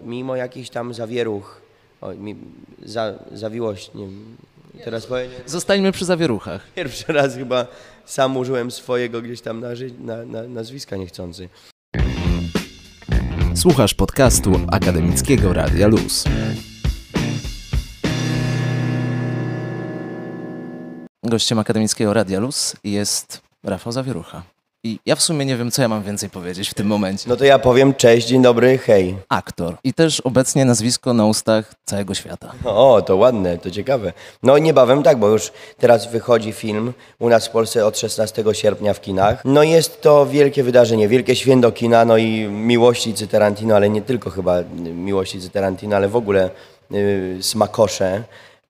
Mimo jakichś tam zawieruch, o, mi, za, zawiłość, nie wiem, teraz powiem, Zostańmy przy zawieruchach. pierwszy raz chyba sam użyłem swojego gdzieś tam na, na, na, nazwiska niechcący. Słuchasz podcastu Akademickiego Radia Luz. Gościem Akademickiego Radia Luz jest Rafał Zawierucha. I ja w sumie nie wiem, co ja mam więcej powiedzieć w tym momencie. No to ja powiem cześć, dzień dobry, hej. Aktor. I też obecnie nazwisko na ustach całego świata. O, to ładne, to ciekawe. No niebawem tak, bo już teraz wychodzi film u nas w Polsce od 16 sierpnia w kinach. No jest to wielkie wydarzenie, wielkie święto kina, no i miłości Tarantino, ale nie tylko chyba miłości Tarantino, ale w ogóle yy, smakosze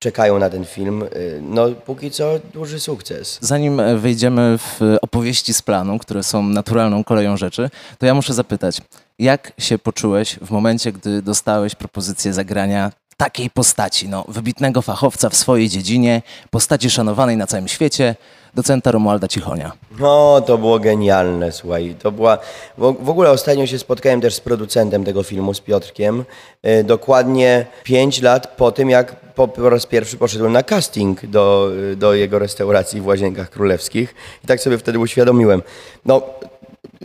czekają na ten film. Yy, no póki co duży sukces. Zanim e, wejdziemy w opowieści z planu, które są naturalną koleją rzeczy, to ja muszę zapytać, jak się poczułeś w momencie, gdy dostałeś propozycję zagrania takiej postaci, no, wybitnego fachowca w swojej dziedzinie, postaci szanowanej na całym świecie, docenta Romualda Cichonia? No, to było genialne, słuchaj. To była... W ogóle ostatnio się spotkałem też z producentem tego filmu, z Piotrkiem. e, Dokładnie pięć lat po tym, jak po, po raz pierwszy poszedłem na casting do, do jego restauracji w Łazienkach Królewskich. I tak sobie wtedy uświadomiłem. No,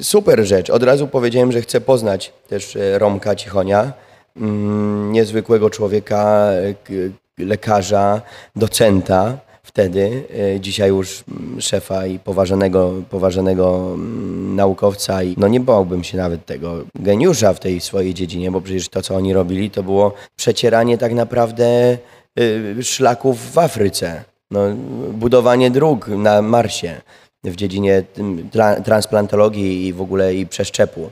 super rzecz. Od razu powiedziałem, że chcę poznać też e, Romka Cichonia. Mm, niezwykłego człowieka, lekarza, docenta wtedy, e, dzisiaj już mm, szefa i poważanego, poważanego mm, naukowca i no nie bałbym się nawet tego geniusza w tej swojej dziedzinie, bo przecież to, co oni robili, to było przecieranie tak naprawdę y, szlaków w Afryce, no, budowanie dróg na Marsie w dziedzinie transplantologii i w ogóle i przeszczepu.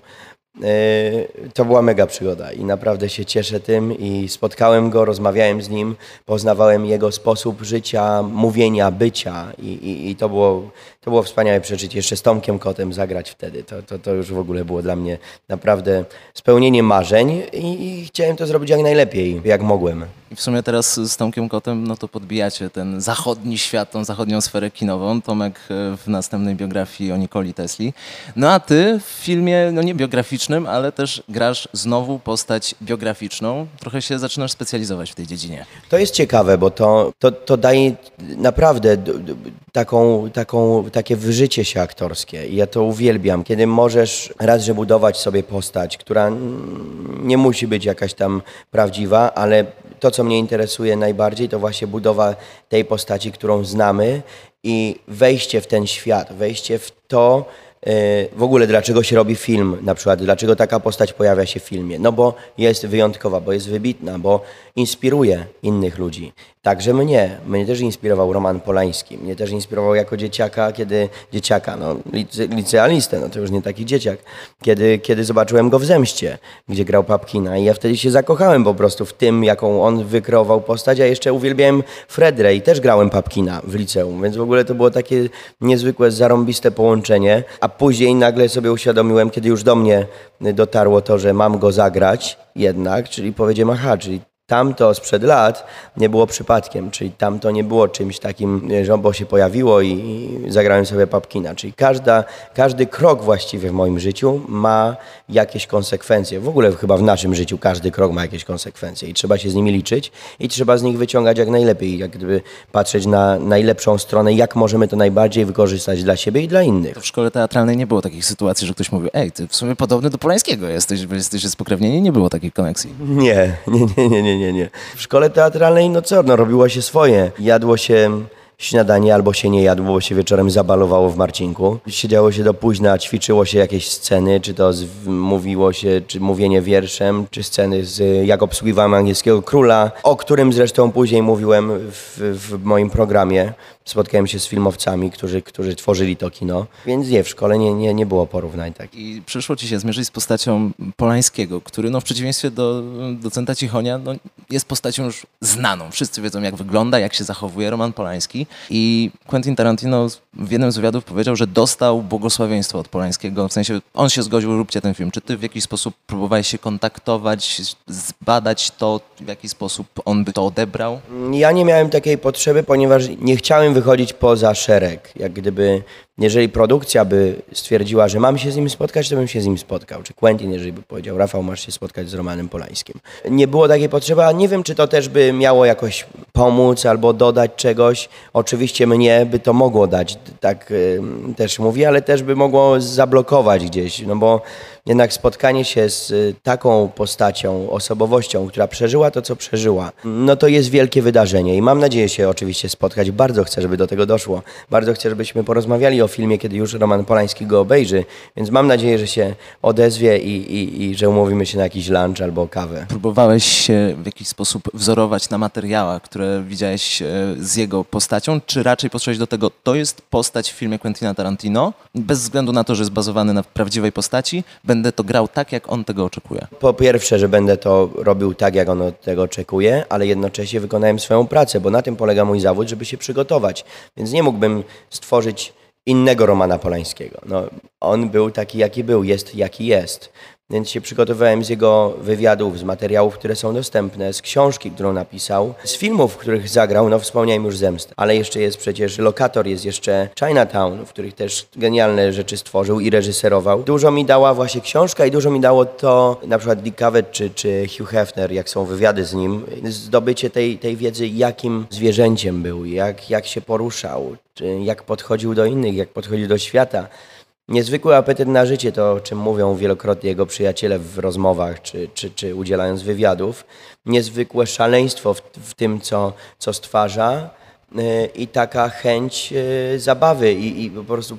Yy, To była mega przygoda i naprawdę się cieszę tym i spotkałem go, rozmawiałem z nim, poznawałem jego sposób życia, mówienia, bycia i, i, i to, było, to było wspaniałe przeżyć. Jeszcze z Tomkiem Kotem zagrać wtedy, to, to, to już w ogóle było dla mnie naprawdę spełnienie marzeń i, i chciałem to zrobić jak najlepiej, jak mogłem. I w sumie teraz z Tomkiem Kotem, no to podbijacie ten zachodni świat, tą zachodnią sferę kinową. Tomek e, w następnej biografii o Nikoli Tesli. No a ty w filmie, no nie biograficznym, ale też grasz znowu postać biograficzną. Trochę się zaczynasz specjalizować w tej dziedzinie. To jest ciekawe, bo to, to, to daje naprawdę taką, taką, takie wyżycie się aktorskie. I ja to uwielbiam, kiedy możesz raz, że budować sobie postać, która nie musi być jakaś tam prawdziwa, ale to, co mnie interesuje najbardziej, to właśnie budowa tej postaci, którą znamy i wejście w ten świat, wejście w to, w ogóle dlaczego się robi film, na przykład dlaczego taka postać pojawia się w filmie. No bo jest wyjątkowa, bo jest wybitna, bo inspiruje innych ludzi. Także mnie. Mnie też inspirował Roman Polański. Mnie też inspirował jako dzieciaka, kiedy dzieciaka, no lice, licealistę, no to już nie taki dzieciak, kiedy, kiedy zobaczyłem go w Zemście, gdzie grał Papkina i ja wtedy się zakochałem po prostu w tym, jaką on wykreował postać, a jeszcze uwielbiałem Fredrę i też grałem Papkina w liceum, więc w ogóle to było takie niezwykłe, zarąbiste połączenie, a później nagle sobie uświadomiłem, kiedy już do mnie dotarło to, że mam go zagrać jednak, czyli powiedziałem, aha, czyli Tamto sprzed lat nie było przypadkiem, czyli tamto nie było czymś takim, że bo się pojawiło i, i zagrałem sobie papkina. Czyli każda, każdy krok właściwie w moim życiu ma jakieś konsekwencje. W ogóle chyba w naszym życiu każdy krok ma jakieś konsekwencje i trzeba się z nimi liczyć i trzeba z nich wyciągać jak najlepiej, jak gdyby patrzeć na najlepszą stronę, jak możemy to najbardziej wykorzystać dla siebie i dla innych. To w szkole teatralnej nie było takich sytuacji, że ktoś mówił, ej, ty w sumie podobny do Polańskiego jesteś, wy jesteście spokrewnieni. Nie było takiej koneksji. Nie, nie, nie, nie, nie, nie, nie. W szkole teatralnej, no co, no robiło się swoje. Jadło się śniadanie albo się nie jadło, bo się wieczorem zabalowało w Marcinku. Siedziało się do późna, ćwiczyło się jakieś sceny, czy to z, mówiło się, czy mówienie wierszem, czy sceny z jak obsługiwałem angielskiego króla, o którym zresztą później mówiłem w, w moim programie. Spotkałem się z filmowcami, którzy, którzy tworzyli to kino, więc nie, w szkole nie, nie, nie było porównań takich. I przyszło ci się zmierzyć z postacią Polańskiego, który no, w przeciwieństwie do docenta Cichonia no, jest postacią już znaną. Wszyscy wiedzą, jak wygląda, jak się zachowuje Roman Polański. I Quentin Tarantino w jednym z wywiadów powiedział, że dostał błogosławieństwo od Polańskiego. W sensie on się zgodził, róbcie ten film. Czy ty w jakiś sposób próbowałeś się kontaktować, zbadać to, w jaki sposób on by to odebrał? Ja nie miałem takiej potrzeby, ponieważ nie chciałem wychodzić poza szereg. Jak gdyby Jeżeli produkcja by stwierdziła, że mam się z nim spotkać, to bym się z nim spotkał. Czy Quentin, jeżeli by powiedział, Rafał, masz się spotkać z Romanem Polańskim. Nie było takiej potrzeby, a nie wiem, czy to też by miało jakoś pomóc albo dodać czegoś. Oczywiście mnie by to mogło dać, tak y, też mówię, ale też by mogło zablokować gdzieś, no bo jednak spotkanie się z y, taką postacią, osobowością, która przeżyła to, co przeżyła, no to jest wielkie wydarzenie i mam nadzieję się oczywiście spotkać. Bardzo chcę, żeby do tego doszło. Bardzo chcę, żebyśmy porozmawiali o filmie, kiedy już Roman Polański go obejrzy, więc mam nadzieję, że się odezwie i, i, i że umówimy się na jakiś lunch albo kawę. Próbowałeś się w jakiś sposób wzorować na materiałach, które widziałeś e, z jego postacią, czy raczej podszedłeś do tego, to jest postać w filmie Quentina Tarantino, bez względu na to, że jest bazowany na prawdziwej postaci, będę to grał tak, jak on tego oczekuje. Po pierwsze, że będę to robił tak, jak on tego oczekuje, ale jednocześnie wykonałem swoją pracę, bo na tym polega mój zawód, żeby się przygotować. Więc nie mógłbym stworzyć innego Romana Polańskiego. No, on był taki, jaki był, jest jaki jest. Więc się przygotowałem z jego wywiadów, z materiałów, które są dostępne, z książki, którą napisał, z filmów, w których zagrał, no wspomniałem już Zemstę, ale jeszcze jest przecież Lokator, jest jeszcze Chinatown, w których też genialne rzeczy stworzył i reżyserował. Dużo mi dała właśnie książka i dużo mi dało to, na przykład Dick Cavett czy, czy Hugh Hefner, jak są wywiady z nim, zdobycie tej, tej wiedzy, jakim zwierzęciem był, jak, jak się poruszał, jak podchodził do innych, jak podchodził do świata. Niezwykły apetyt na życie, to o czym mówią wielokrotnie jego przyjaciele w rozmowach czy, czy, czy udzielając wywiadów. Niezwykłe szaleństwo w, w tym, co, co stwarza y, i taka chęć y, zabawy i, i po prostu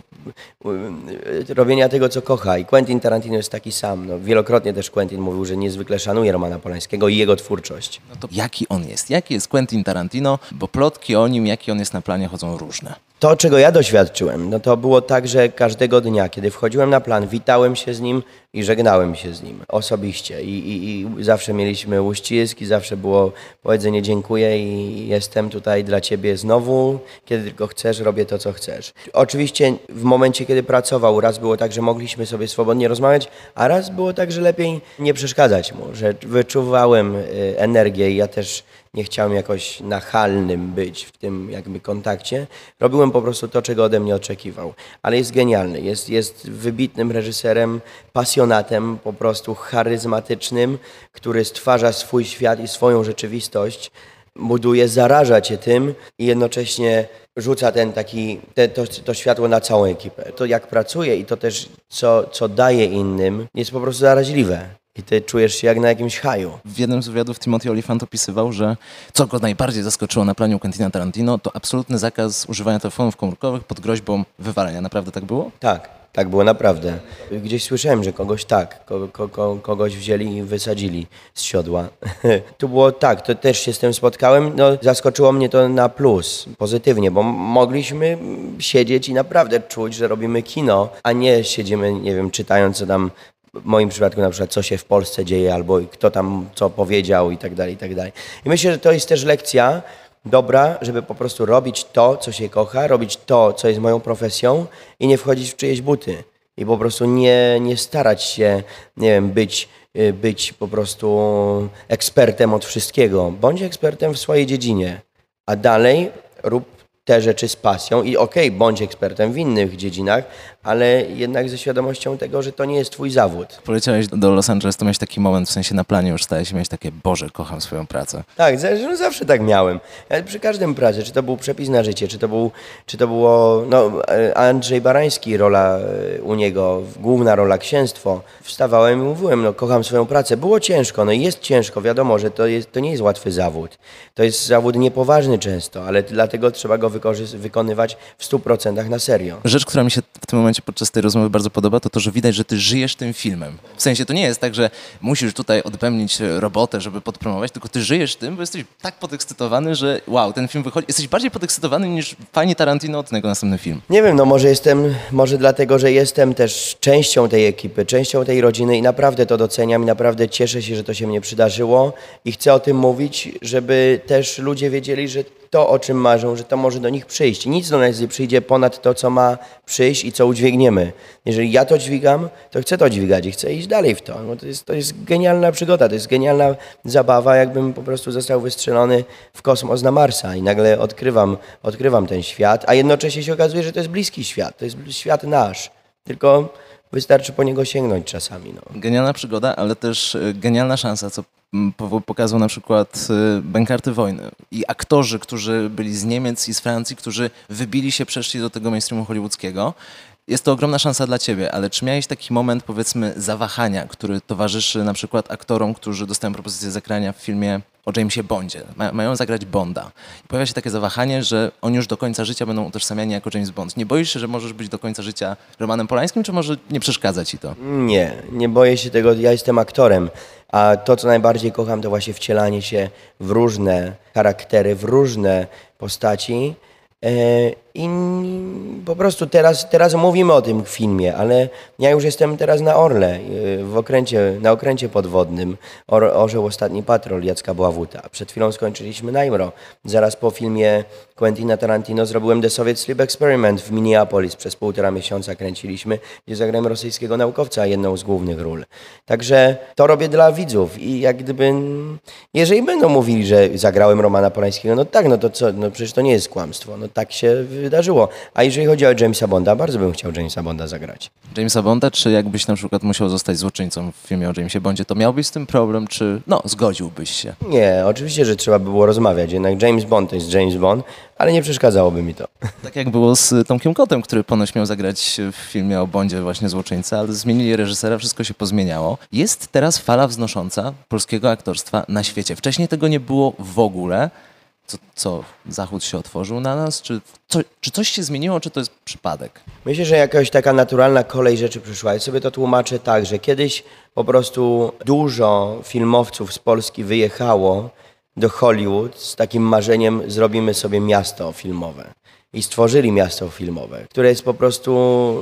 y, robienia tego, co kocha. I Quentin Tarantino jest taki sam. No, wielokrotnie też Quentin mówił, że niezwykle szanuje Romana Polańskiego i jego twórczość. No to jaki on jest? Jaki jest Quentin Tarantino? Bo plotki o nim, jaki on jest na planie, chodzą różne. To, czego ja doświadczyłem, no to było tak, że każdego dnia, kiedy wchodziłem na plan, witałem się z nim i żegnałem się z nim osobiście. I, i, i zawsze mieliśmy uścisk i zawsze było powiedzenie dziękuję i jestem tutaj dla ciebie znowu. Kiedy tylko chcesz, robię to, co chcesz. Oczywiście w momencie, kiedy pracował, raz było tak, że mogliśmy sobie swobodnie rozmawiać, a raz było tak, że lepiej nie przeszkadzać mu, że wyczuwałem y, energię i ja też nie chciałem jakoś nachalnym być w tym jakby kontakcie. Robiłem po prostu to, czego ode mnie oczekiwał. Ale jest genialny, jest, jest wybitnym reżyserem, pasjonatem, po prostu charyzmatycznym, który stwarza swój świat i swoją rzeczywistość buduje, zaraża cię tym i jednocześnie rzuca ten taki, te, to, to światło na całą ekipę. To jak pracuje i to też co, co daje innym jest po prostu zaraźliwe i ty czujesz się jak na jakimś haju. W jednym z wywiadów Timothy Olyphant opisywał, że co go najbardziej zaskoczyło na planie Quentina Tarantino, to absolutny zakaz używania telefonów komórkowych pod groźbą wywalenia. Naprawdę tak było? Tak, tak było naprawdę. Gdzieś słyszałem, że kogoś tak, ko, ko, ko, kogoś wzięli i wysadzili z siodła. tu było tak, to też się z tym spotkałem. No, zaskoczyło mnie to na plus, pozytywnie, bo mogliśmy siedzieć i naprawdę czuć, że robimy kino, a nie siedzimy, nie wiem, czytając co tam w moim przypadku na przykład, co się w Polsce dzieje, albo kto tam co powiedział i tak dalej, i tak dalej. I myślę, że to jest też lekcja dobra, żeby po prostu robić to, co się kocha, robić to, co jest moją profesją i nie wchodzić w czyjeś buty. I po prostu nie, nie starać się, nie wiem, być, y, być po prostu ekspertem od wszystkiego. Bądź ekspertem w swojej dziedzinie, a dalej rób te rzeczy z pasją i okej, okay, bądź ekspertem w innych dziedzinach, ale jednak ze świadomością tego, że to nie jest twój zawód. Poleciałeś do Los Angeles, to miałeś taki moment, w sensie na planie już stałeś się, miałeś takie, Boże, kocham swoją pracę. Tak, no zawsze tak miałem. Ja przy każdym pracy, czy to był przepis na życie, czy to, był, czy to było, no Andrzej Barański, rola e, u niego, główna rola księstwo. Wstawałem i mówiłem, no kocham swoją pracę. Było ciężko, no i jest ciężko, wiadomo, że to, jest, to nie jest łatwy zawód. To jest zawód niepoważny często, ale dlatego trzeba go wykonywać w 100% na serio. Rzecz, która mi się w tym momencie podczas tej rozmowy bardzo podoba, to to, że widać, że ty żyjesz tym filmem. W sensie to nie jest tak, że musisz tutaj odpełnić robotę, żeby podpromować, tylko ty żyjesz tym, bo jesteś tak podekscytowany, że wow, ten film wychodzi. Jesteś bardziej podekscytowany niż fani Tarantino od tego następny film. Nie wiem, no może jestem, może dlatego, że jestem też częścią tej ekipy, częścią tej rodziny i naprawdę to doceniam i naprawdę cieszę się, że to się mnie przydarzyło i chcę o tym mówić, żeby też ludzie wiedzieli, że to, o czym marzą, że to może do nich przyjść. Nic do nas nie przyjdzie ponad to, co ma przyjść i co udźwigniemy. Jeżeli ja to dźwigam, to chcę to dźwigać i chcę iść dalej w to. No to, jest, to jest genialna przygoda, to jest genialna zabawa, jakbym po prostu został wystrzelony w kosmos na Marsa i nagle odkrywam, odkrywam ten świat, a jednocześnie się okazuje, że to jest bliski świat, to jest świat nasz. Tylko wystarczy po niego sięgnąć czasami. No. Genialna przygoda, ale też y, genialna szansa, co pokazał na przykład y, Bękarty Wojny. I aktorzy, którzy byli z Niemiec i z Francji, którzy wybili się, przeszli do tego mainstreamu hollywoodzkiego. Jest to ogromna szansa dla ciebie, ale czy miałeś taki moment, powiedzmy, zawahania, który towarzyszy na przykład aktorom, którzy dostają propozycję zagrania w filmie o Jamesie Bondzie, ma, mają zagrać Bonda. I pojawia się takie zawahanie, że oni już do końca życia będą utożsamiani jako James Bond. Nie boisz się, że możesz być do końca życia Romanem Polańskim, czy może nie przeszkadza ci to? Nie, nie boję się tego, ja jestem aktorem, a to, co najbardziej kocham, to właśnie wcielanie się w różne charaktery, w różne postaci. I po prostu teraz, teraz mówimy o tym filmie, ale ja już jestem teraz na Orle, e, w okręcie, na okręcie podwodnym, Or, Orzeł Ostatni Patrol Jacka Bławuta. Przed chwilą skończyliśmy Najmro. Zaraz po filmie Quentina Tarantino zrobiłem The Soviet Sleep Experiment w Minneapolis. Przez półtora miesiąca kręciliśmy, gdzie zagrałem rosyjskiego naukowca, jedną z głównych ról. Także to robię dla widzów i jak gdyby, jeżeli będą mówili, że zagrałem Romana Polańskiego, no tak, no to co, no przecież to nie jest kłamstwo, no tak się wydarzyło. A jeżeli chodzi o Jamesa Bonda, bardzo bym chciał Jamesa Bonda zagrać. Jamesa Bonda, czy jakbyś na przykład musiał zostać złoczyńcą w filmie o Jamesie Bondzie, to miałbyś z tym problem, czy no, zgodziłbyś się? Nie, oczywiście, że trzeba by było rozmawiać, jednak James Bond to jest James Bond, ale nie przeszkadzałoby mi to. Tak jak było z Tomkiem Kotem, który ponoć miał zagrać w filmie o Bondzie właśnie złoczyńca, ale zmienili reżysera, wszystko się pozmieniało. Jest teraz fala wznosząca polskiego aktorstwa na świecie. Wcześniej tego nie było w ogóle. Co, co Zachód się otworzył na nas? Czy, co, czy coś się zmieniło, czy to jest przypadek? Myślę, że jakaś taka naturalna kolej rzeczy przyszła. Ja sobie to tłumaczę tak, że kiedyś po prostu dużo filmowców z Polski wyjechało do Hollywood z takim marzeniem zrobimy sobie miasto filmowe. I stworzyli miasto filmowe, które jest po prostu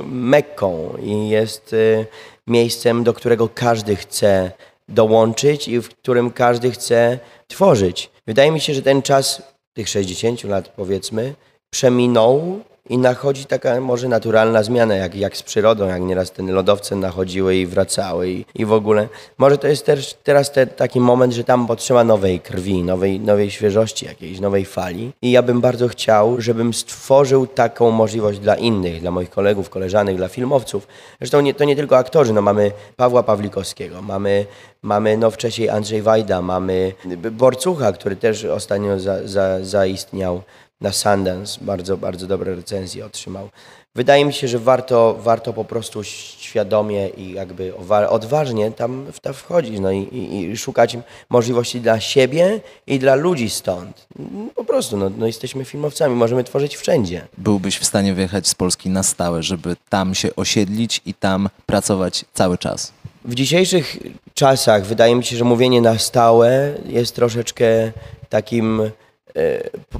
mekką i jest y, miejscem, do którego każdy chce dołączyć i w którym każdy chce tworzyć. Wydaje mi się, że ten czas tych 60 lat powiedzmy przeminął i nachodzi taka może naturalna zmiana, jak, jak z przyrodą, jak nieraz te lodowce nachodziły i wracały i, i w ogóle. Może to jest też teraz te, taki moment, że tam potrzeba nowej krwi, nowej, nowej świeżości jakiejś, nowej fali. I ja bym bardzo chciał, żebym stworzył taką możliwość dla innych, dla moich kolegów, koleżanek, dla filmowców. Zresztą nie, to nie tylko aktorzy, no mamy Pawła Pawlikowskiego, mamy, mamy no wcześniej Andrzej Wajda, mamy Borcucha, który też ostatnio za, za, zaistniał na Sundance, bardzo, bardzo dobre recenzje otrzymał. Wydaje mi się, że warto, warto po prostu świadomie i jakby odważnie tam w to wchodzić no i, i, i szukać możliwości dla siebie i dla ludzi stąd. Po prostu, no, no jesteśmy filmowcami, możemy tworzyć wszędzie. Byłbyś w stanie wyjechać z Polski na stałe, żeby tam się osiedlić i tam pracować cały czas? W dzisiejszych czasach wydaje mi się, że mówienie na stałe jest troszeczkę takim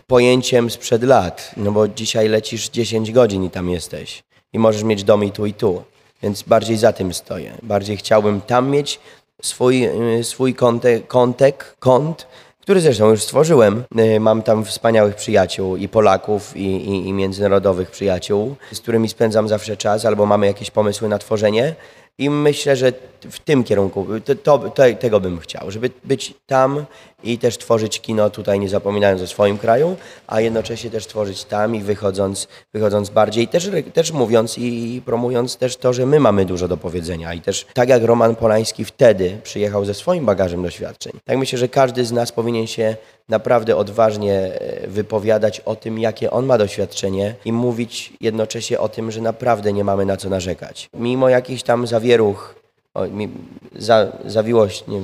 pojęciem sprzed lat, no bo dzisiaj lecisz 10 godzin i tam jesteś i możesz mieć dom i tu i tu, więc bardziej za tym stoję. Bardziej chciałbym tam mieć swój, e, swój kontek, kontek, kąt, który zresztą już stworzyłem. E, Mam tam wspaniałych przyjaciół i Polaków, i, i, i międzynarodowych przyjaciół, z którymi spędzam zawsze czas, albo mamy jakieś pomysły na tworzenie. I myślę, że w tym kierunku, to, to, to, tego bym chciał, żeby być tam i też tworzyć kino tutaj, nie zapominając o swoim kraju, a jednocześnie też tworzyć tam i wychodząc, wychodząc bardziej, też, też mówiąc i promując też to, że my mamy dużo do powiedzenia. I też tak jak Roman Polański wtedy przyjechał ze swoim bagażem doświadczeń, tak myślę, że każdy z nas powinien się naprawdę odważnie e, wypowiadać o tym, jakie on ma doświadczenie i mówić jednocześnie o tym, że naprawdę nie mamy na co narzekać. Mimo jakichś tam zawieruch, o, mi, za, zawiłość, nie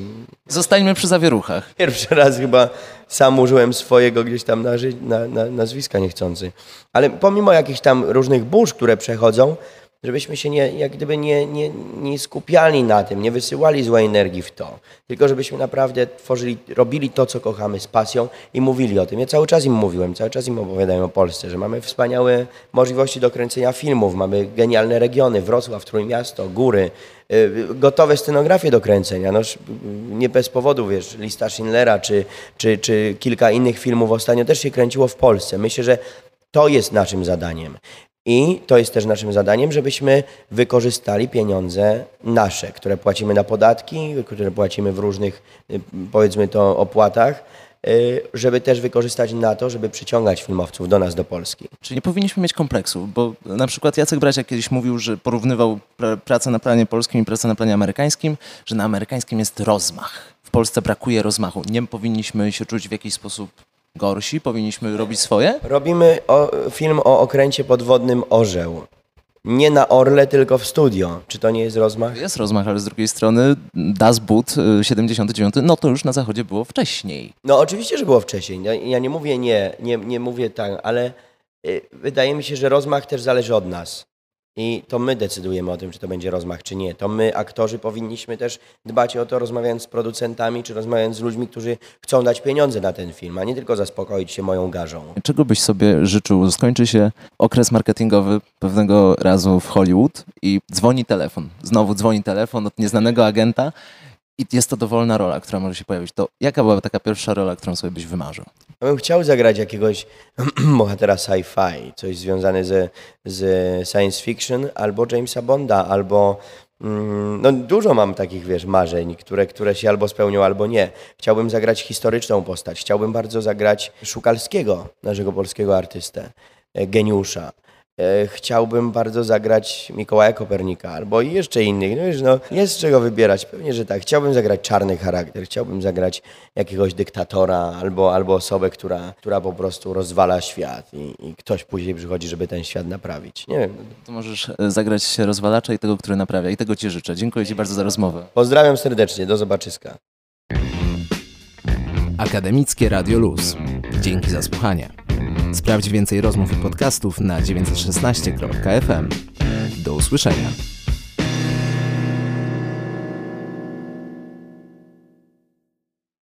Zostańmy przy zawieruchach. Pierwszy raz chyba sam użyłem swojego gdzieś tam narzy- na, na, nazwiska niechcący. Ale pomimo jakichś tam różnych burz, które przechodzą, żebyśmy się nie, jak gdyby nie, nie, nie skupiali na tym, nie wysyłali złej energii w to, tylko żebyśmy naprawdę tworzyli, robili to, co kochamy z pasją i mówili o tym. Ja cały czas im mówiłem, cały czas im opowiadałem o Polsce, że mamy wspaniałe możliwości do kręcenia filmów, mamy genialne regiony, Wrocław, Trójmiasto, góry, y, gotowe scenografie do kręcenia. No, nie bez powodu, wiesz, lista Schindlera czy, czy, czy kilka innych filmów ostatnio też się kręciło w Polsce. Myślę, że to jest naszym zadaniem. I to jest też naszym zadaniem, żebyśmy wykorzystali pieniądze nasze, które płacimy na podatki, które płacimy w różnych, y, powiedzmy to, opłatach, y, żeby też wykorzystać na to, żeby przyciągać filmowców do nas, do Polski. Czyli nie powinniśmy mieć kompleksu, bo na przykład Jacek Braciak kiedyś mówił, że porównywał pra- pracę na planie polskim i pracę na planie amerykańskim, że na amerykańskim jest rozmach. W Polsce brakuje rozmachu. Nie powinniśmy się czuć w jakiś sposób gorsi, powinniśmy robić swoje? Robimy o, film o okręcie podwodnym Orzeł. Nie na Orle, tylko w studio. Czy to nie jest rozmach? Jest rozmach, ale z drugiej strony Das Boot y, 79, no to już na zachodzie było wcześniej. No oczywiście, że było wcześniej. Ja, ja nie mówię nie, nie, nie mówię tak, ale y, wydaje mi się, że rozmach też zależy od nas. I to my decydujemy o tym, czy to będzie rozmach, czy nie. To my, aktorzy, powinniśmy też dbać o to, rozmawiając z producentami, czy rozmawiając z ludźmi, którzy chcą dać pieniądze na ten film, a nie tylko zaspokoić się moją garzą. Czego byś sobie życzył? Skończy się okres marketingowy pewnego razu w Hollywood i dzwoni telefon. Znowu dzwoni telefon od nieznanego agenta i jest to dowolna rola, która może się pojawić. To jaka była taka pierwsza rola, którą sobie byś wymarzył? Ja bym chciał zagrać jakiegoś bohatera sci-fi, coś związane ze, z science fiction, albo Jamesa Bonda, albo mm, no dużo mam takich, wiesz, marzeń, które, które się albo spełnią, albo nie. Chciałbym zagrać historyczną postać. Chciałbym bardzo zagrać Szukalskiego, naszego polskiego artystę, e, geniusza. E, Chciałbym bardzo zagrać Mikołaja Kopernika albo i jeszcze innych. No wiesz, no, jest z czego wybierać, pewnie, że tak. Chciałbym zagrać czarny charakter, chciałbym zagrać jakiegoś dyktatora albo, albo osobę, która, która po prostu rozwala świat i, i ktoś później przychodzi, żeby ten świat naprawić. Nie wiem. To możesz e, zagrać rozwalacza i tego, który naprawia. I tego ci życzę. Dziękuję ci bardzo za rozmowę. Pozdrawiam serdecznie, do zobaczyska. Akademickie Radio Luz. Dzięki za słuchanie. Sprawdź więcej rozmów i podcastów na 916.fm. Do usłyszenia.